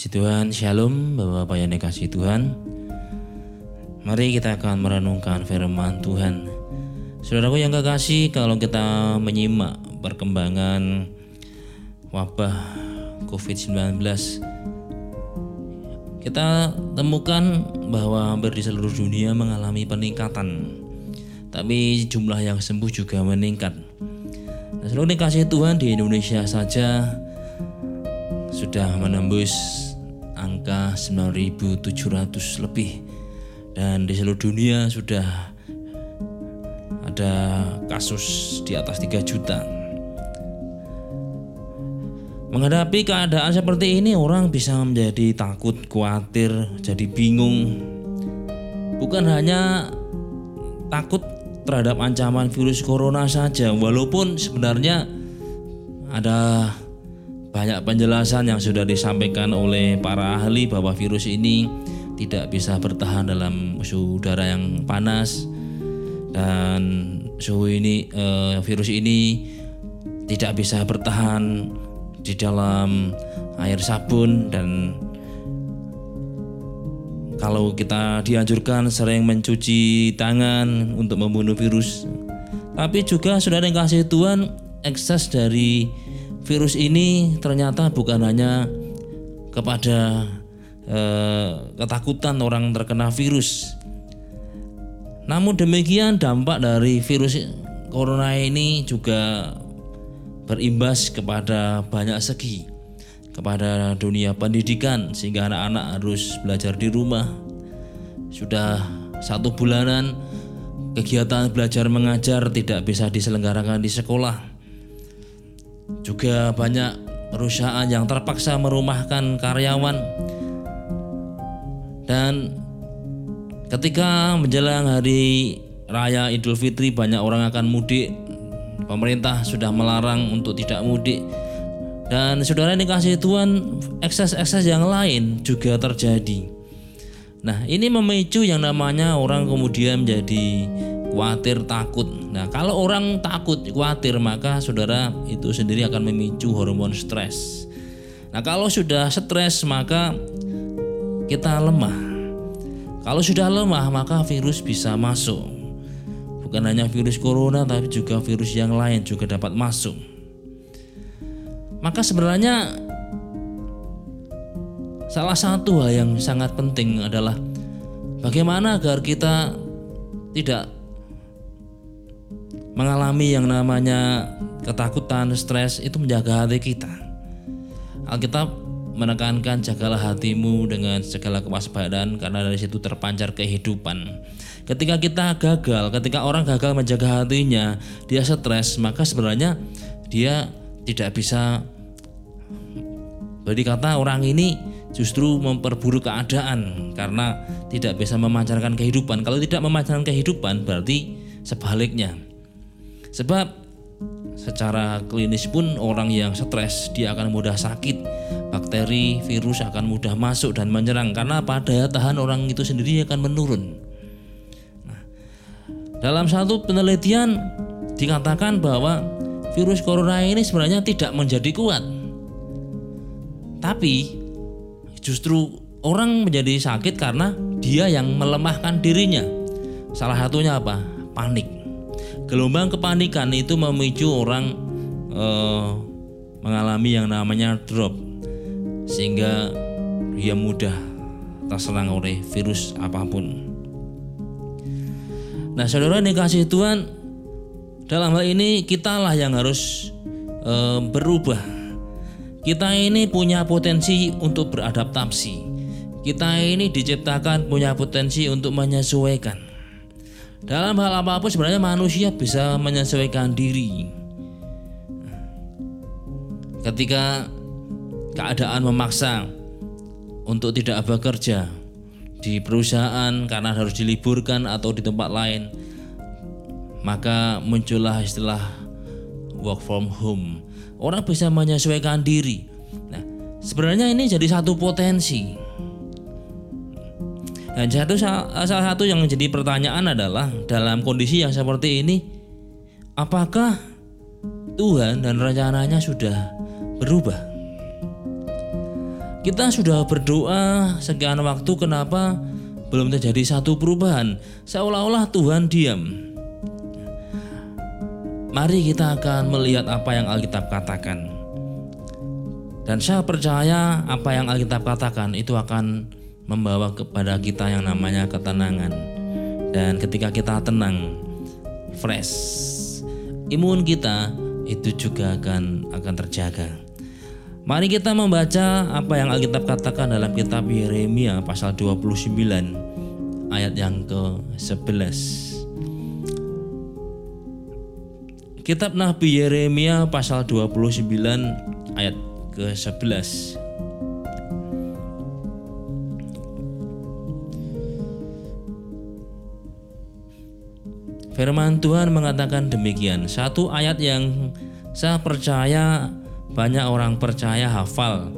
Puji Tuhan, Shalom Bapak-Bapak yang dikasih Tuhan. Mari kita akan merenungkan firman Tuhan. Saudaraku yang kekasih kalau kita menyimak perkembangan wabah COVID-19 Kita temukan bahwa hampir di seluruh dunia mengalami peningkatan. Tapi jumlah yang sembuh juga meningkat. Nah, seluruh dikasih Tuhan di Indonesia saja sudah menembus angka 9.700 lebih dan di seluruh dunia sudah ada kasus di atas 3 juta. Menghadapi keadaan seperti ini orang bisa menjadi takut, khawatir, jadi bingung. Bukan hanya takut terhadap ancaman virus corona saja walaupun sebenarnya ada banyak penjelasan yang sudah disampaikan oleh para ahli bahwa virus ini tidak bisa bertahan dalam suhu udara yang panas dan suhu ini eh, virus ini tidak bisa bertahan di dalam air sabun dan kalau kita dianjurkan sering mencuci tangan untuk membunuh virus. Tapi juga sudah yang kasih Tuhan, ekses dari virus ini ternyata bukan hanya kepada eh, ketakutan orang terkena virus. Namun demikian dampak dari virus corona ini juga berimbas kepada banyak segi kepada dunia pendidikan sehingga anak-anak harus belajar di rumah. Sudah satu bulanan kegiatan belajar mengajar tidak bisa diselenggarakan di sekolah. Juga banyak perusahaan yang terpaksa merumahkan karyawan dan ketika menjelang hari raya Idul Fitri banyak orang akan mudik. Pemerintah sudah melarang untuk tidak mudik dan saudara yang dikasih Tuhan, ekses-ekses yang lain juga terjadi. Nah, ini memicu yang namanya orang kemudian menjadi khawatir, takut. Nah, kalau orang takut, khawatir, maka saudara itu sendiri akan memicu hormon stres. Nah, kalau sudah stres, maka kita lemah. Kalau sudah lemah, maka virus bisa masuk. Bukan hanya virus corona, tapi juga virus yang lain juga dapat masuk. Maka sebenarnya salah satu hal yang sangat penting adalah bagaimana agar kita tidak mengalami yang namanya ketakutan, stres itu menjaga hati kita. Alkitab menekankan jagalah hatimu dengan segala kewaspadaan karena dari situ terpancar kehidupan. Ketika kita gagal, ketika orang gagal menjaga hatinya, dia stres, maka sebenarnya dia tidak bisa jadi kata orang ini justru memperburuk keadaan karena tidak bisa memancarkan kehidupan. Kalau tidak memancarkan kehidupan berarti sebaliknya. Sebab secara klinis pun orang yang stres dia akan mudah sakit. Bakteri, virus akan mudah masuk dan menyerang karena pada tahan orang itu sendiri akan menurun. Nah, dalam satu penelitian dikatakan bahwa virus corona ini sebenarnya tidak menjadi kuat. Tapi justru orang menjadi sakit karena dia yang melemahkan dirinya. Salah satunya apa? Panik. Gelombang kepanikan itu memicu orang eh, mengalami yang namanya drop sehingga dia mudah terserang oleh virus apa pun. Nah, saudara dikasih Tuhan, dalam hal ini kitalah yang harus e, berubah. Kita ini punya potensi untuk beradaptasi. Kita ini diciptakan punya potensi untuk menyesuaikan. Dalam hal apa pun sebenarnya manusia bisa menyesuaikan diri. Ketika keadaan memaksa untuk tidak bekerja di perusahaan karena harus diliburkan atau di tempat lain, maka muncullah istilah work from home. Orang bisa menyesuaikan diri. Nah, sebenarnya ini jadi satu potensi. Dan satu salah satu yang menjadi pertanyaan adalah dalam kondisi yang seperti ini, apakah Tuhan dan rencananya sudah berubah? Kita sudah berdoa sekian waktu kenapa belum terjadi satu perubahan? Seolah-olah Tuhan diam. Mari kita akan melihat apa yang Alkitab katakan. Dan saya percaya apa yang Alkitab katakan itu akan membawa kepada kita yang namanya ketenangan. Dan ketika kita tenang, fresh, imun kita itu juga akan akan terjaga. Mari kita membaca apa yang Alkitab katakan dalam kitab Yeremia pasal 29 ayat yang ke-11. Kitab Nabi Yeremia pasal 29 ayat ke-11. Firman Tuhan mengatakan demikian. Satu ayat yang saya percaya banyak orang percaya hafal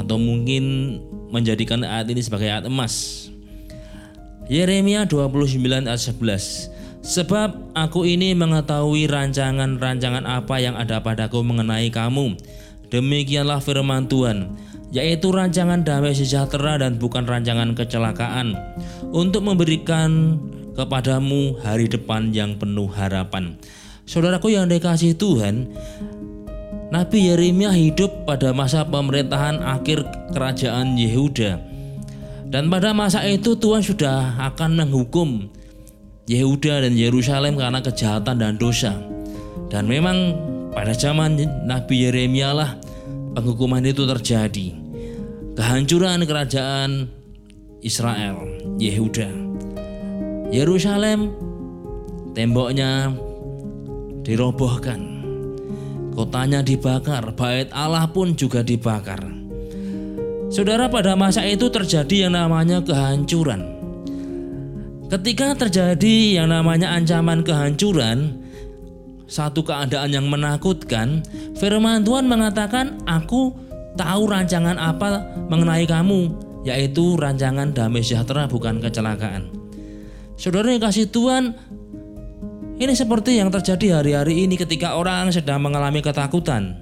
atau mungkin menjadikan ayat ini sebagai ayat emas. Yeremia 29 ayat 11 Sebab aku ini mengetahui rancangan-rancangan apa yang ada padaku mengenai kamu Demikianlah firman Tuhan, yaitu rancangan damai sejahtera dan bukan rancangan kecelakaan, untuk memberikan kepadamu hari depan yang penuh harapan. Saudaraku yang dikasih Tuhan, Nabi Yeremia hidup pada masa pemerintahan akhir kerajaan Yehuda. Dan pada masa itu Tuhan sudah akan menghukum Yehuda dan Yerusalem karena kejahatan dan dosa. Dan memang pada zaman Nabi Yeremia lah penghukuman itu terjadi. Kehancuran kerajaan Israel, Yehuda. Yerusalem temboknya dirobohkan. Kotanya dibakar, bait Allah pun juga dibakar. Saudara pada masa itu terjadi yang namanya kehancuran. Ketika terjadi yang namanya ancaman kehancuran, satu keadaan yang menakutkan, firman Tuhan mengatakan, "Aku tahu rancangan apa mengenai kamu, yaitu rancangan damai sejahtera bukan kecelakaan." Saudara yang kasih Tuhan, ini seperti yang terjadi hari-hari ini ketika orang sedang mengalami ketakutan.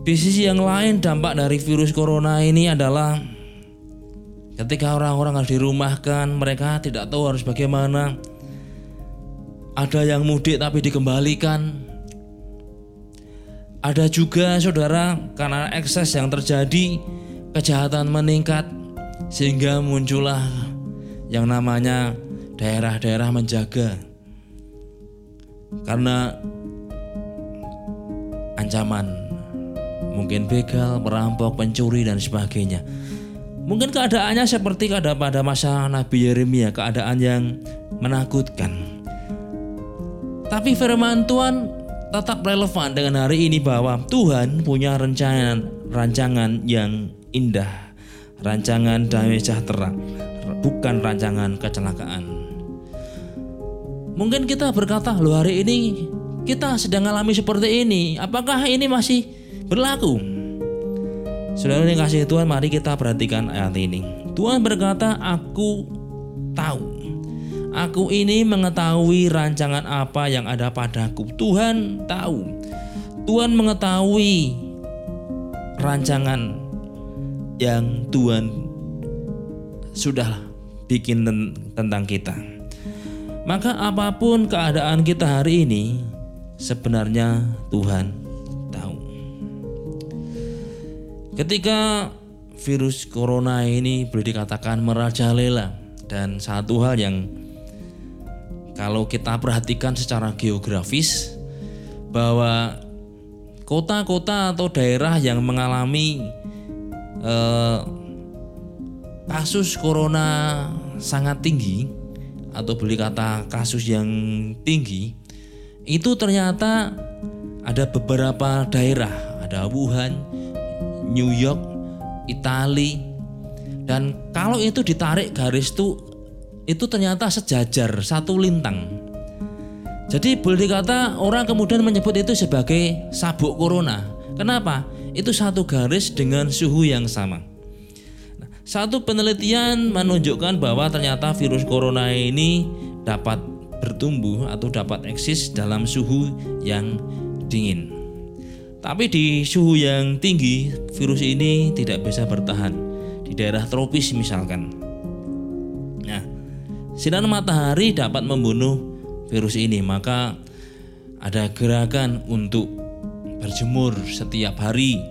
Di sisi yang lain, dampak dari virus corona ini adalah ketika orang-orang harus dirumahkan, mereka tidak tahu harus bagaimana ada yang mudik tapi dikembalikan. Ada juga saudara karena ekses yang terjadi kejahatan meningkat sehingga muncullah yang namanya daerah-daerah menjaga karena ancaman mungkin begal, perampok, pencuri dan sebagainya. Mungkin keadaannya seperti keadaan pada masa Nabi Yeremia, keadaan yang menakutkan. Tapi firman Tuhan tetap relevan dengan hari ini bahwa Tuhan punya rancangan rancangan yang indah, rancangan damai sejahtera, bukan rancangan kecelakaan. Mungkin kita berkata, "Loh, hari ini kita sedang alami seperti ini. Apakah ini masih berlaku?" Saudara yang kasih Tuhan, mari kita perhatikan ayat ini. Tuhan berkata, "Aku tahu Aku ini mengetahui rancangan apa yang ada padaku. Tuhan tahu. Tuhan mengetahui rancangan yang Tuhan sudah bikin tentang kita. Maka apa pun keadaan kita hari ini, sebenarnya Tuhan tahu. Ketika virus corona ini boleh dikatakan merajalela dan satu hal yang kalau kita perhatikan secara geografis bahwa kota-kota atau daerah yang mengalami eh, kasus corona sangat tinggi atau boleh kata kasus yang tinggi itu ternyata ada beberapa daerah ada Wuhan, New York, Italia dan kalau itu ditarik garis tuh itu ternyata sejajar satu lintang. Jadi boleh dikata orang kemudian menyebut itu sebagai sabuk corona. Kenapa? Itu satu garis dengan suhu yang sama. Satu penelitian menunjukkan bahwa ternyata virus corona ini dapat bertumbuh atau dapat eksis dalam suhu yang dingin. Tapi di suhu yang tinggi, virus ini tidak bisa bertahan. Di daerah tropis misalkan. Nah, sinar matahari dapat membunuh virus ini, maka ada gerakan untuk berjemur setiap hari.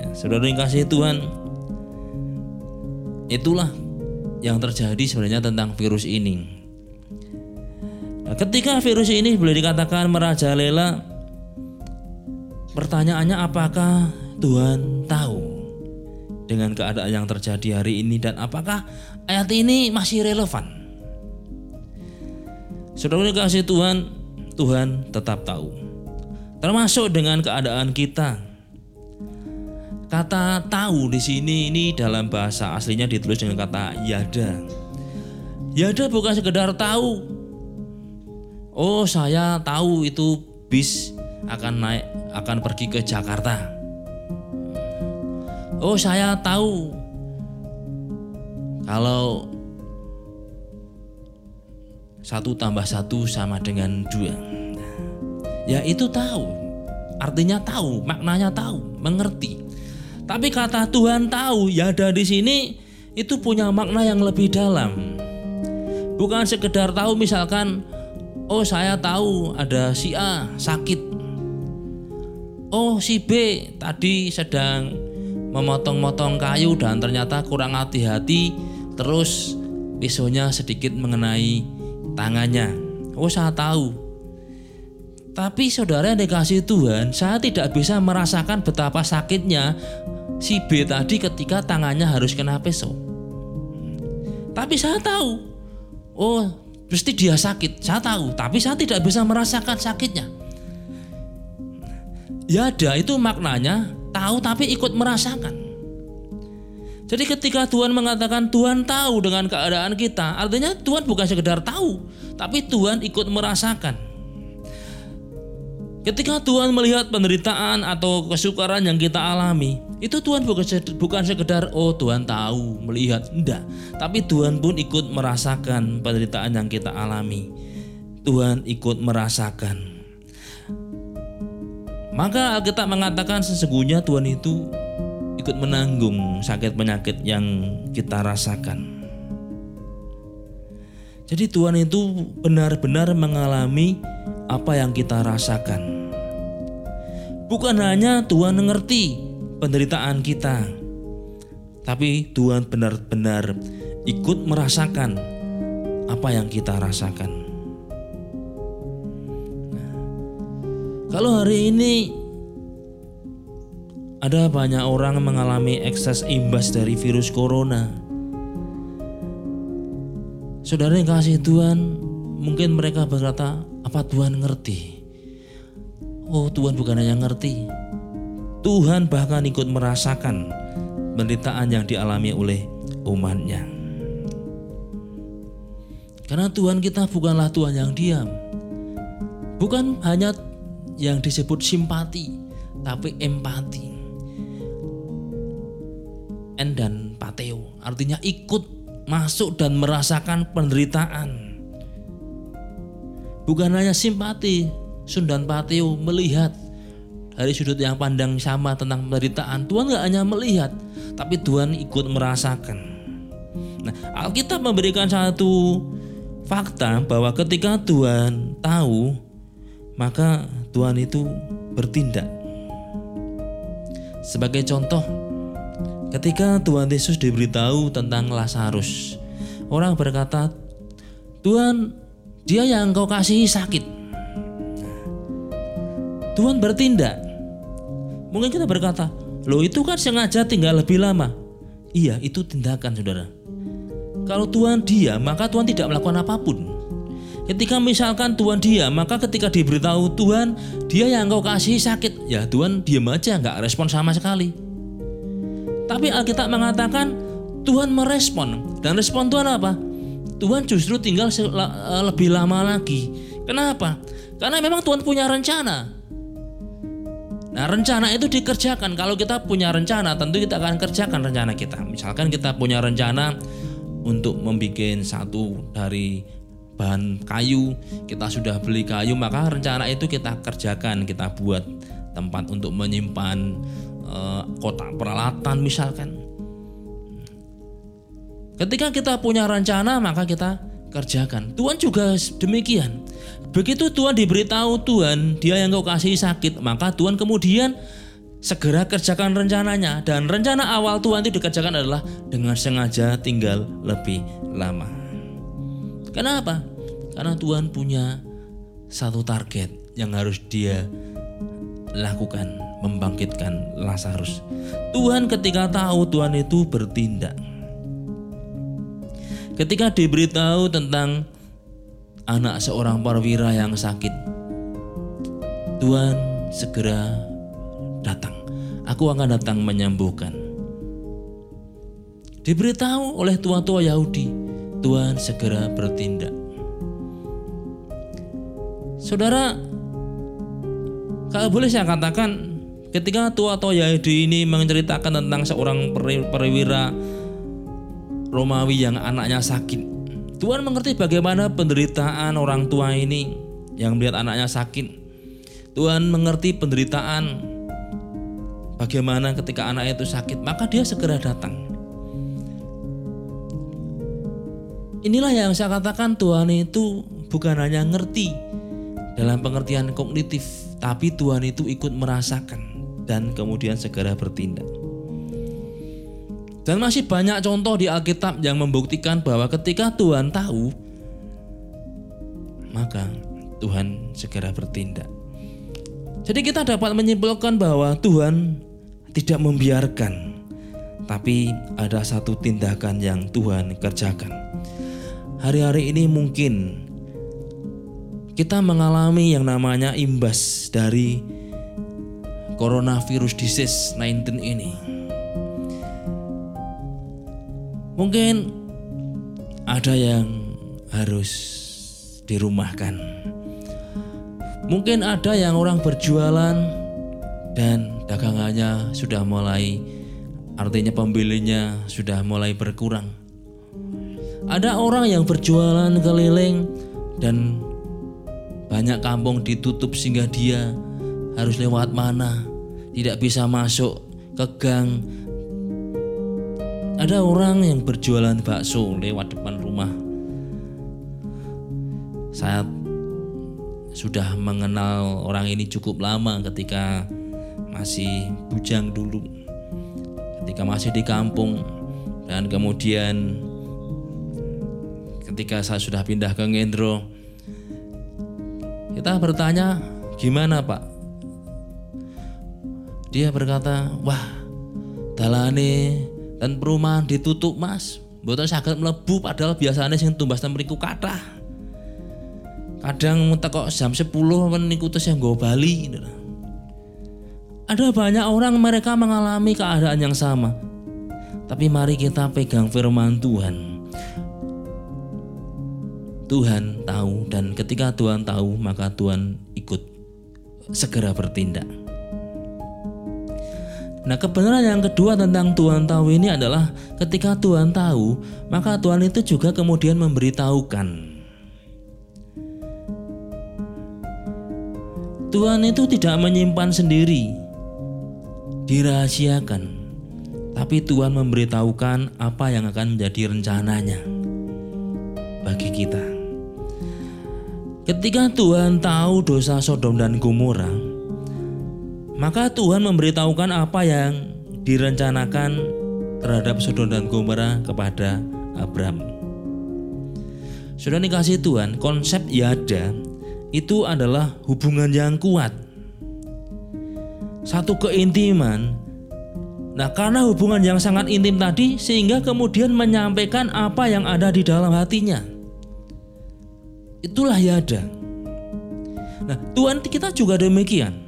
Ya, saudara yang kasih Tuhan, itulah yang terjadi sebenarnya tentang virus ini. Nah, ketika virus ini boleh dikatakan merajalela Pertanyaannya apakah Tuhan tahu dengan keadaan yang terjadi hari ini dan apakah ayat ini masih relevan? Saudara kasih Tuhan, Tuhan tetap tahu. Termasuk dengan keadaan kita. Kata tahu di sini ini dalam bahasa aslinya ditulis dengan kata yada. Yada bukan sekedar tahu. Oh, saya tahu itu bis akan naik akan pergi ke Jakarta. Oh, saya tahu kalau satu tambah satu sama dengan dua. Ya itu tahu, artinya tahu, maknanya tahu, mengerti. Tapi kata Tuhan tahu, ya ada di sini itu punya makna yang lebih dalam. Bukan sekedar tahu misalkan, oh saya tahu ada si A sakit, oh si B tadi sedang memotong-motong kayu dan ternyata kurang hati-hati terus pisaunya sedikit mengenai tangannya. Oh saya tahu. Tapi saudara yang dikasih Tuhan, saya tidak bisa merasakan betapa sakitnya si B tadi ketika tangannya harus kena pisau. Tapi saya tahu, oh pasti dia sakit, saya tahu. Tapi saya tidak bisa merasakan sakitnya. Ya ada itu maknanya tahu tapi ikut merasakan. Jadi ketika Tuhan mengatakan Tuhan tahu dengan keadaan kita, artinya Tuhan bukan sekedar tahu, tapi Tuhan ikut merasakan. Ketika Tuhan melihat penderitaan atau kesukaran yang kita alami, itu Tuhan bukan sekedar oh Tuhan tahu, melihat, enggak, tapi Tuhan pun ikut merasakan penderitaan yang kita alami. Tuhan ikut merasakan. Maka Alkitab mengatakan sesungguhnya Tuhan itu ikut menanggung sakit penyakit yang kita rasakan. Jadi Tuhan itu benar-benar mengalami apa yang kita rasakan. Bukan hanya Tuhan mengerti penderitaan kita, tapi Tuhan benar-benar ikut merasakan apa yang kita rasakan. Kalau hari ini ada banyak orang mengalami ekses imbas dari virus corona. Saudara yang kasih Tuhan, mungkin mereka berkata, apa Tuhan ngerti? Oh Tuhan bukan hanya ngerti, Tuhan bahkan ikut merasakan penderitaan yang dialami oleh umatnya. Karena Tuhan kita bukanlah Tuhan yang diam. Bukan hanya yang disebut simpati, tapi empati. En dan pateo artinya ikut masuk dan merasakan penderitaan. Bukan hanya simpati, Sundan Pateo melihat dari sudut yang pandang sama tentang penderitaan. Tuhan nggak hanya melihat, tapi Tuhan ikut merasakan. Nah, Alkitab memberikan satu fakta bahwa ketika Tuhan tahu, maka Tuhan itu bertindak. Sebagai contoh, ketika Tuhan Yesus diberitahu tentang Lazarus, orang berkata, "Tuhan, dia yang engkau kasihi sakit." Tuhan bertindak. Mungkin kita berkata, "Loh, itu kan sengaja tinggal lebih lama." Iya, itu tindakan, Saudara. Kalau Tuhan diam, maka Tuhan tidak melakukan apa pun. Ketika misalkan Tuhan diam, maka ketika diberitahu Tuhan, dia yang engkau kasih sakit, ya Tuhan diam aja, nggak respon sama sekali. Tapi Alkitab mengatakan Tuhan merespon dan respon Tuhan apa? Tuhan justru tinggal eh, lebih lama lagi. Kenapa? Karena memang Tuhan punya rencana. Nah rencana itu dikerjakan. Kalau kita punya rencana, tentu kita akan kerjakan rencana kita. Misalkan kita punya rencana untuk membuat satu dari bahan kayu, kita sudah beli kayu, maka rencana itu kita kerjakan, kita buat tempat untuk menyimpan uh, kotak peralatan misalkan. Ketika kita punya rencana maka kita kerjakan. Tuhan juga demikian. Begitu Tuhan diberitahu Tuhan, dia yang kau kasih sakit, maka Tuhan kemudian segera kerjakan rencananya dan rencana awal Tuhan itu dikerjakan adalah dengan sengaja tinggal lebih lama. Kenapa? Karena Tuhan punya satu target yang harus dia lakukan, membangkitkan Lazarus. Tuhan ketika tahu Tuhan itu bertindak. Ketika diberitahu tentang anak seorang perwira yang sakit. Tuhan segera datang. Aku akan datang menyembuhkan. Diberitahu oleh tua-tua Yahudi, Tuhan segera bertindak. Saudara, kalau boleh saya katakan, ketika tua-tua Yahudi ini menceritakan tentang seorang perwira Romawi yang anaknya sakit, Tuhan mengerti bagaimana penderitaan orang tua ini yang melihat anaknya sakit. Tuhan mengerti penderitaan bagaimana ketika anak itu sakit, maka dia segera datang. Inilah yang saya katakan Tuhan itu bukan hanya ngerti dalam pengertian kognitif, tapi Tuhan itu ikut merasakan dan kemudian segera bertindak. Dan masih banyak contoh di Alkitab yang membuktikan bahwa ketika Tuhan tahu, maka Tuhan segera bertindak. Jadi kita dapat menyimpulkan bahwa Tuhan tidak membiarkan, tapi ada satu tindakan yang Tuhan kerjakan. Hari-hari ini mungkin kita mengalami yang namanya imbas dari coronavirus disease 19 ini. Mungkin ada yang harus dirumahkan. Mungkin ada yang orang berjualan dan dagangannya sudah mulai artinya pembelinya sudah mulai berkurang. Ada orang yang berjualan keliling dan banyak kampung ditutup sehingga dia harus lewat mana, tidak bisa masuk ke gang, ada orang yang berjualan bakso lewat depan rumah. Saya sudah mengenal orang ini cukup lama ketika masih bujang dulu. Ketika masih di kampung dan kemudian ketika saya sudah pindah ke Ngendro kita bertanya gimana pak dia berkata wah dalane dan perumahan ditutup mas. Betul sakit melebu padahal biasanya sing tumbas mriku kathah. Kadang teko jam 10 men niku terus yang go Bali ada banyak orang mereka mengalami keadaan yang sama. Tapi mari kita pegang firman Tuhan. Tuhan tahu dan ketika Tuhan tahu maka Tuhan ikut segera bertindak Nah, kebenaran yang kedua tentang Tuhan tahu ini adalah ketika Tuhan tahu, maka Tuhan itu juga kemudian memberitahukan. Tuhan itu tidak menyimpan sendiri, dirahasiakan, tapi Tuhan memberitahukan apa yang akan menjadi rencananya bagi kita. Ketika Tuhan tahu dosa Sodom dan Gomora, maka Tuhan memberitahukan apa yang direncanakan terhadap Sodom dan Gomora kepada Abraham. Sudah dikasih Tuhan, konsep yada itu adalah hubungan yang kuat. Satu keintiman. Nah, karena hubungan yang sangat intim tadi sehingga kemudian menyampaikan apa yang ada di dalam hatinya. Itulah yada. Nah, Tuhan kita juga demikian.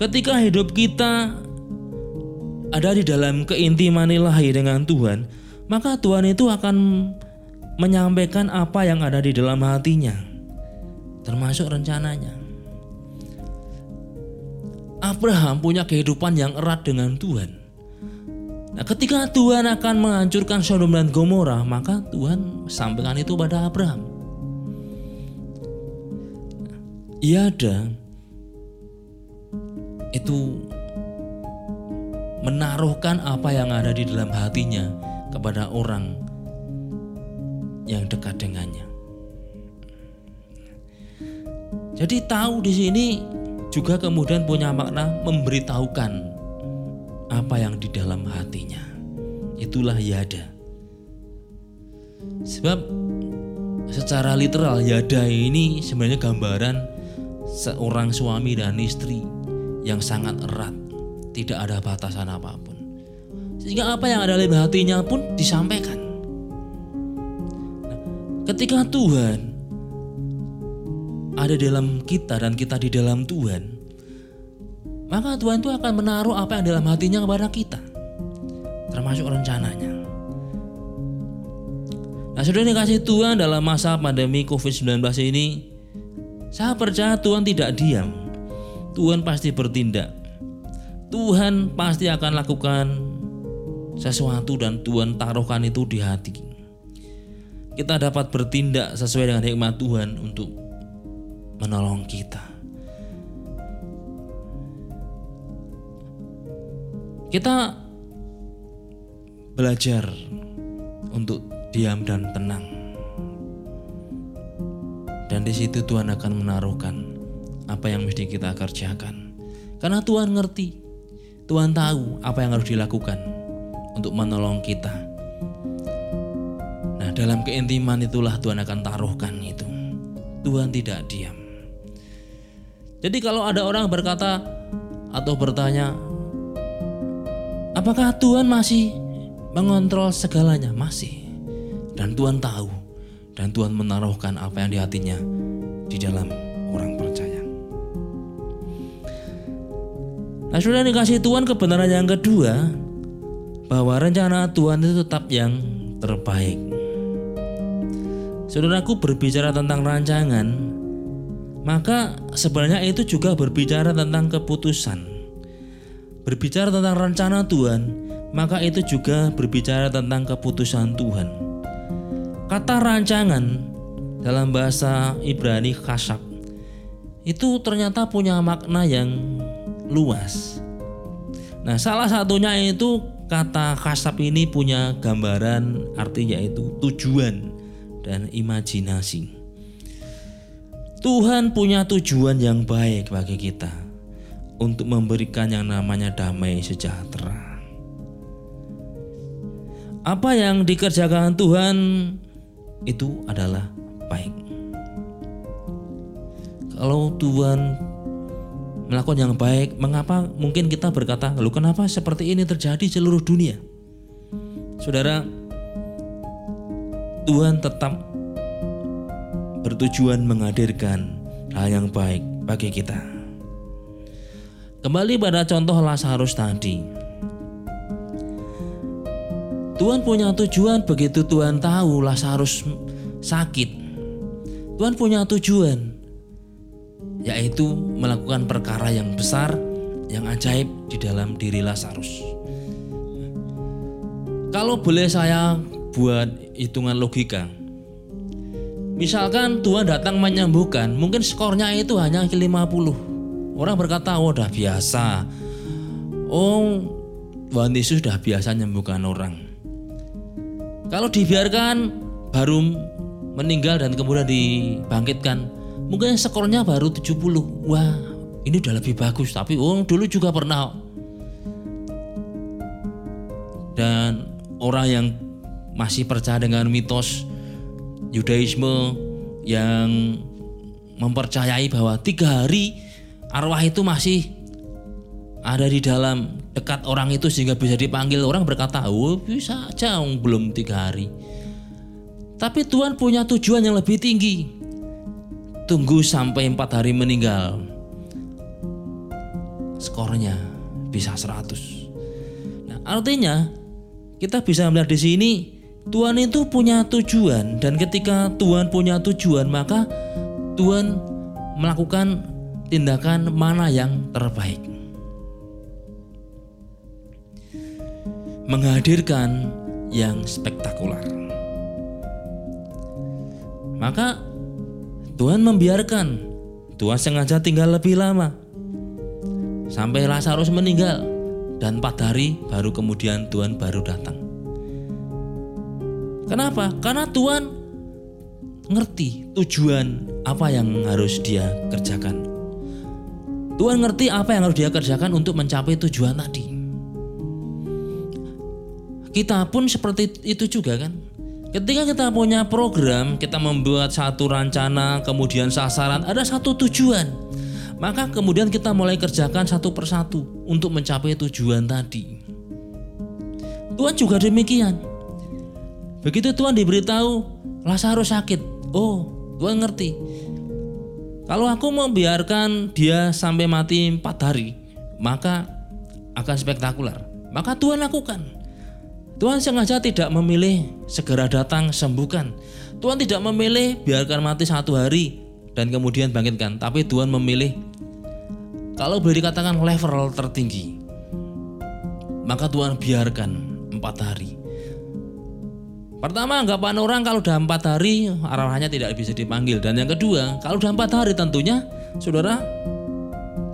Ketika hidup kita ada di dalam keintiman ilahi dengan Tuhan, maka Tuhan itu akan menyampaikan apa yang ada di dalam hatinya, termasuk rencananya. Abraham punya kehidupan yang erat dengan Tuhan. Nah, ketika Tuhan akan menghancurkan Sodom dan Gomora, maka Tuhan sampaikan itu pada Abraham. Ia ada itu menaruhkan apa yang ada di dalam hatinya kepada orang yang dekat dengannya. Jadi tahu di sini juga kemudian punya makna memberitahukan apa yang di dalam hatinya. Itulah yada. Sebab secara literal yada ini sebenarnya gambaran seorang suami dan istri yang sangat erat tidak ada batasan apa pun. Sehingga apa yang ada dalam hatinya pun disampaikan. Nah, ketika Tuhan ada dalam kita dan kita di dalam Tuhan, maka Tuhan itu akan menaruh apa yang dalam hatinya kepada kita, termasuk rencananya. Nah, sudah dikasih Tuhan dalam masa pandemi COVID-19 ini, saya percaya Tuhan tidak diam. Tuhan pasti bertindak Tuhan pasti akan lakukan sesuatu dan Tuhan taruhkan itu di hati. Kita dapat bertindak sesuai dengan hikmat Tuhan untuk menolong kita. Kita belajar untuk diam dan tenang. Dan di situ Tuhan akan menaruhkan apa yang mesti kita kerjakan. Karena Tuhan ngerti Tuhan tahu apa yang harus dilakukan untuk menolong kita. Nah, dalam keintiman itulah Tuhan akan taruhkan itu. Tuhan tidak diam. Jadi kalau ada orang berkata atau bertanya, apakah Tuhan masih mengontrol segalanya? Masih. Dan Tuhan tahu dan Tuhan menaruhkan apa yang di hatinya di dalam Nah sudah dikasih Tuhan kebenaran yang kedua bahwa rencana Tuhan itu tetap yang terbaik. Saudaraku berbicara tentang rancangan, maka sebenarnya itu juga berbicara tentang keputusan. Berbicara tentang rencana Tuhan, maka itu juga berbicara tentang keputusan Tuhan. Kata rancangan dalam bahasa Ibrani kasab itu ternyata punya makna yang luas. Nah, salah satunya itu kata kasab ini punya gambaran artinya itu tujuan dan imajinasi. Tuhan punya tujuan yang baik bagi kita untuk memberikan yang namanya damai sejahtera. Apa yang dikerjakan Tuhan itu adalah baik. Kalau Tuhan melakukan yang baik, mengapa mungkin kita berkata, lalu kenapa seperti ini terjadi seluruh dunia? Saudara, Tuhan tetap bertujuan menghadirkan hal yang baik bagi kita. Kembali pada contoh Lazarus tadi. Tuhan punya tujuan begitu Tuhan tahu Lazarus sakit. Tuhan punya tujuan yaitu melakukan perkara yang besar, yang ajaib di dalam diri Lazarus. Kalau boleh saya buat hitungan logika. Misalkan Tuhan datang menyembuhkan, mungkin skornya itu hanya 50. Orang berkata, oh udah biasa. Oh, Tuhan Yesus sudah biasa menyembuhkan orang. Kalau dibiarkan baru meninggal dan kemudian dibangkitkan, mungkin skornya baru 70 wah ini udah lebih bagus. Tapi oh dulu juga pernah. Dan orang yang masih percaya dengan mitos Yudaisme yang mempercayai bahwa tiga hari arwah itu masih ada di dalam dekat orang itu sehingga bisa dipanggil orang berkata oh bisa aja belum tiga hari. Tapi Tuhan punya tujuan yang lebih tinggi tunggu sampai empat hari meninggal. Skornya bisa 100 nah artinya kita bisa melihat di sini Tuhan itu punya tujuan. Dan ketika Tuhan punya tujuan maka Tuhan melakukan tindakan mana yang terbaik. Menghadirkan yang spektakuler maka Tuhan membiarkan. Tuhan sengaja tinggal lebih lama. sampai Lazarus meninggal dan empat hari baru kemudian Tuhan baru datang. Kenapa? Karena Tuhan ngerti tujuan apa yang harus dia kerjakan. Tuhan ngerti apa yang harus dia kerjakan untuk mencapai tujuan tadi. Kita pun seperti itu juga kan. Ketika kita punya program, kita membuat satu rencana, kemudian sasaran, ada satu tujuan. Maka kemudian kita mulai kerjakan satu persatu untuk mencapai tujuan tadi. Tuhan juga demikian. Begitu Tuhan diberitahu Lazarus sakit. Oh, Tuhan ngerti. Kalau aku membiarkan dia sampai mati empat hari, maka akan spektakuler. Maka Tuhan lakukan. Tuhan sengaja tidak memilih segera datang sembuhkan. Tuhan tidak memilih biarkan mati satu hari dan kemudian bangkitkan. Tapi Tuhan memilih kalau boleh dikatakan level tertinggi. Maka Tuhan biarkan empat hari. Pertama anggapan orang kalau udah empat hari arahannya tidak bisa dipanggil. Dan yang kedua kalau udah empat hari tentunya saudara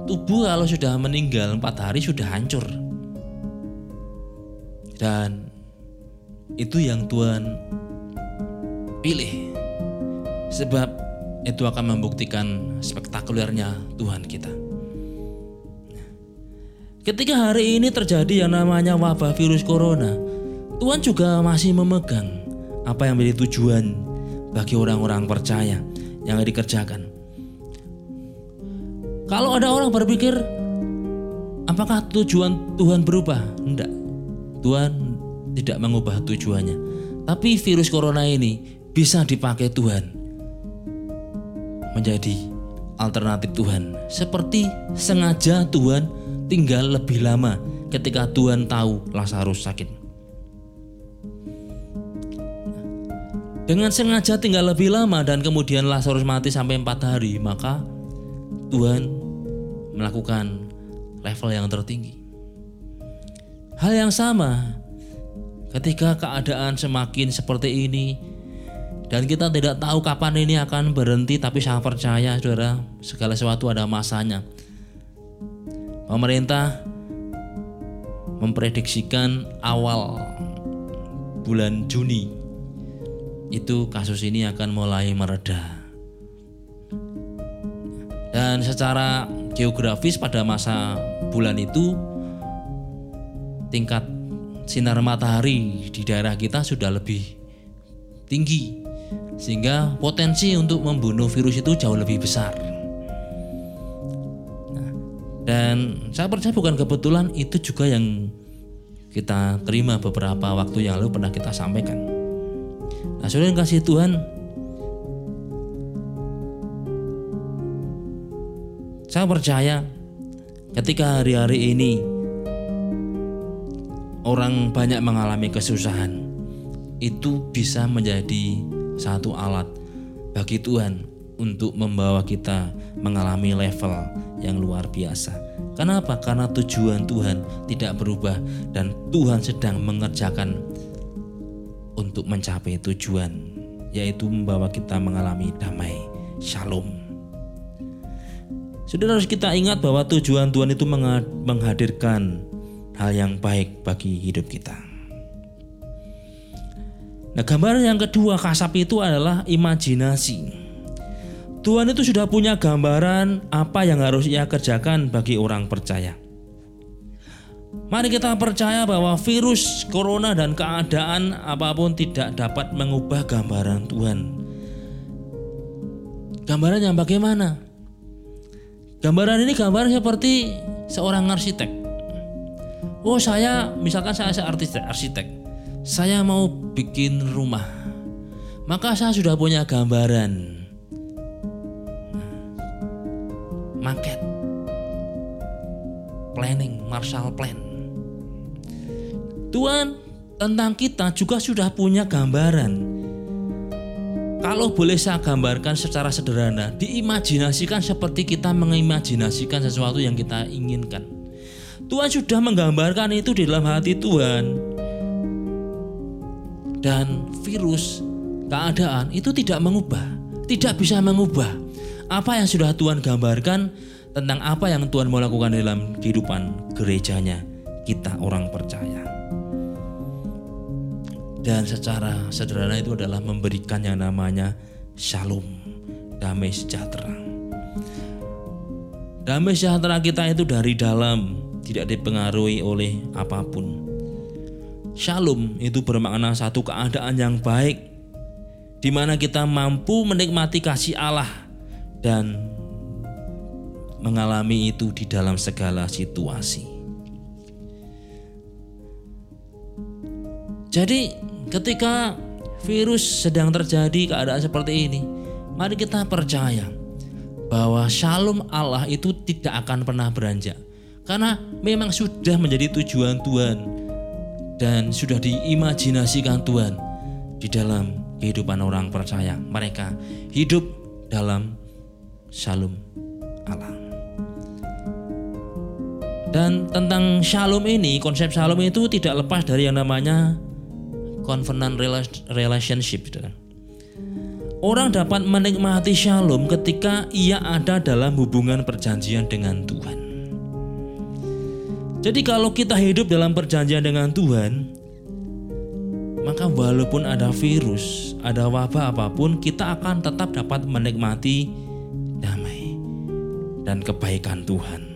tubuh kalau sudah meninggal empat hari sudah hancur. Dan itu yang Tuhan pilih. Sebab itu akan membuktikan spektakulernya Tuhan kita. Ketika hari ini terjadi yang namanya wabah virus corona, Tuhan juga masih memegang apa yang menjadi tujuan bagi orang-orang percaya yang dikerjakan. Kalau ada orang berpikir, apakah tujuan Tuhan berubah? Tidak. Tuhan tidak mengubah tujuannya. Tapi virus corona ini bisa dipakai Tuhan menjadi alternatif Tuhan. Seperti sengaja Tuhan tinggal lebih lama ketika Tuhan tahu Lazarus sakit. Dengan sengaja tinggal lebih lama dan kemudian Lazarus mati sampai empat hari, maka Tuhan melakukan level yang tertinggi. Hal yang sama Ketika keadaan semakin seperti ini dan kita tidak tahu kapan ini akan berhenti tapi saya percaya Saudara, segala sesuatu ada masanya. Pemerintah memprediksikan awal bulan Juni itu kasus ini akan mulai mereda. Dan secara geografis pada masa bulan itu tingkat sinar matahari di daerah kita sudah lebih tinggi sehingga potensi untuk membunuh virus itu jauh lebih besar. Nah, dan saya percaya bukan kebetulan itu juga yang kita terima beberapa waktu yang lalu pernah kita sampaikan. Nah, saudara yang kasih Tuhan, saya percaya ketika hari-hari ini orang banyak mengalami kesusahan, itu bisa menjadi satu alat bagi Tuhan untuk membawa kita mengalami level yang luar biasa. Kenapa? Karena tujuan Tuhan tidak berubah dan Tuhan sedang mengerjakan untuk mencapai tujuan yaitu membawa kita mengalami damai, shalom. Sudah harus kita ingat bahwa tujuan Tuhan itu menghadirkan hal yang baik bagi hidup kita. Nah, gambaran yang kedua kasap itu adalah imajinasi. Tuhan itu sudah punya gambaran apa yang harus ia kerjakan bagi orang percaya. Mari kita percaya bahwa virus corona dan keadaan apa pun tidak dapat mengubah gambaran Tuhan. Gambaran yang bagaimana? Gambaran ini gambaran seperti seorang arsitek oh saya misalkan saya arsitek, arsitek saya mau bikin rumah. Maka saya sudah punya gambaran. Market planning Marshall Plan. Tuhan tentang kita juga sudah punya gambaran. Kalau boleh saya gambarkan secara sederhana, diimajinasikan seperti kita mengimajinasikan sesuatu yang kita inginkan. Tuhan sudah menggambarkan itu di dalam hati Tuhan. Dan virus, keadaan itu tidak mengubah, tidak bisa mengubah apa yang sudah Tuhan gambarkan, tentang apa yang Tuhan mau lakukan dalam kehidupan gerejanya kita orang percaya. Dan secara sederhana itu adalah memberikan yang namanya shalom, damai sejahtera. Damai sejahtera kita itu dari dalam, tidak dipengaruhi oleh apa pun. Shalom itu bermakna satu keadaan yang baik di mana kita mampu menikmati kasih Allah dan mengalami itu di dalam segala situasi. Jadi, ketika virus sedang terjadi keadaan seperti ini, mari kita percaya bahwa shalom Allah itu tidak akan pernah beranjak. Karena memang sudah menjadi tujuan Tuhan dan sudah diimajinasikan Tuhan di dalam kehidupan orang percaya. Mereka hidup dalam shalom Allah. Dan tentang shalom ini, konsep shalom itu tidak lepas dari yang namanya covenant relationship. Gitu kan. Orang dapat menikmati shalom ketika ia ada dalam hubungan perjanjian dengan Tuhan. Jadi kalau kita hidup dalam perjanjian dengan Tuhan, maka walaupun ada virus, ada wabah apa pun, kita akan tetap dapat menikmati damai dan kebaikan Tuhan.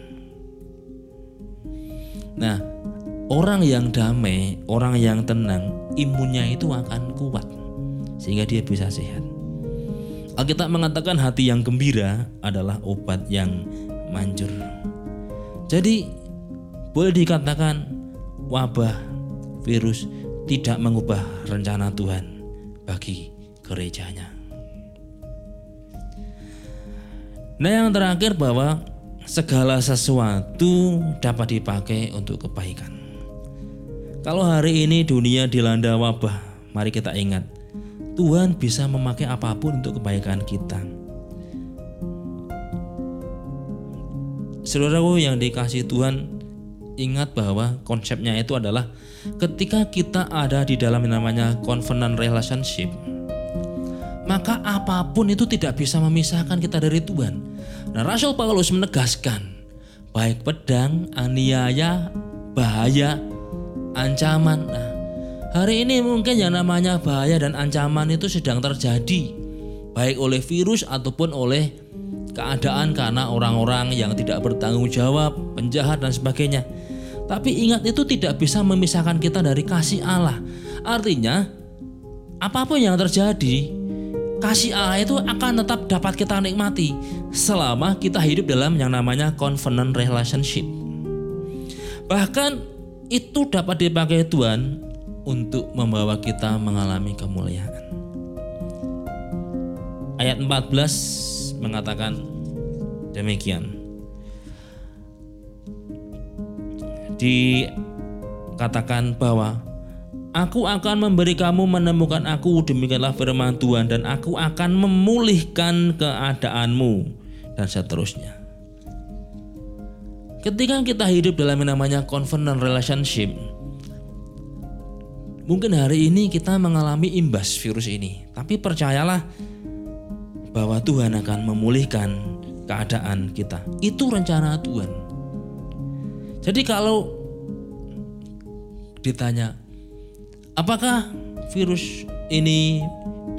Nah, orang yang damai, orang yang tenang, imunnya itu akan kuat sehingga dia bisa sehat. Alkitab mengatakan hati yang gembira adalah obat yang manjur. Jadi boleh dikatakan wabah virus tidak mengubah rencana Tuhan bagi gerejanya. Nah yang terakhir bahwa segala sesuatu dapat dipakai untuk kebaikan. Kalau hari ini dunia dilanda wabah, mari kita ingat, Tuhan bisa memakai apa pun untuk kebaikan kita. Saudaraku yang dikasih Tuhan, ingat bahwa konsepnya itu adalah ketika kita ada di dalam yang namanya covenant relationship, maka apa pun itu tidak bisa memisahkan kita dari Tuhan. Nah, Rasul Paulus menegaskan, baik pedang, aniaya, bahaya, ancaman. Nah, hari ini mungkin yang namanya bahaya dan ancaman itu sedang terjadi, baik oleh virus ataupun oleh keadaan karena orang-orang yang tidak bertanggung jawab, penjahat dan sebagainya. Tapi ingat itu tidak bisa memisahkan kita dari kasih Allah. Artinya, apa pun yang terjadi, kasih Allah itu akan tetap dapat kita nikmati selama kita hidup dalam yang namanya covenant relationship. Bahkan itu dapat dipakai Tuhan untuk membawa kita mengalami kemuliaan. Ayat 14 mengatakan demikian. Dikatakan bahwa Aku akan memberi kamu menemukan aku, demikianlah firman Tuhan, dan aku akan memulihkan keadaanmu, dan seterusnya. Ketika kita hidup dalam yang namanya covenant relationship, mungkin hari ini kita mengalami imbas virus ini, tapi percayalah bahwa Tuhan akan memulihkan keadaan kita. Itu rencana Tuhan. Jadi kalau ditanya, Apakah virus ini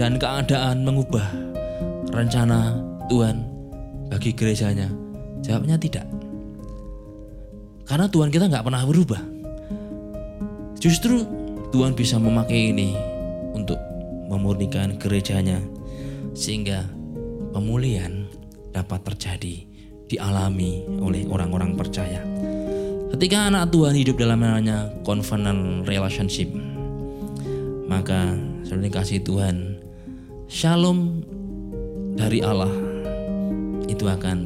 dan keadaan mengubah rencana Tuhan bagi gerejanya? Jawabnya tidak. Karena Tuhan kita nggak pernah berubah. Justru Tuhan bisa memakai ini untuk memurnikan gerejanya sehingga pemulihan dapat terjadi dialami oleh orang-orang percaya. Ketika anak Tuhan hidup dalam namanya covenant relationship, maka saudara kasih Tuhan shalom dari Allah itu akan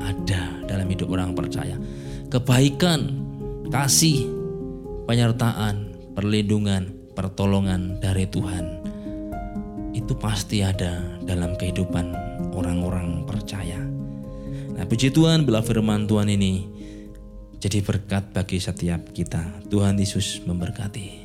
ada dalam hidup orang percaya kebaikan kasih penyertaan perlindungan pertolongan dari Tuhan itu pasti ada dalam kehidupan orang-orang percaya. Nah, puji Tuhan bila firman Tuhan ini jadi berkat bagi setiap kita. Tuhan Yesus memberkati.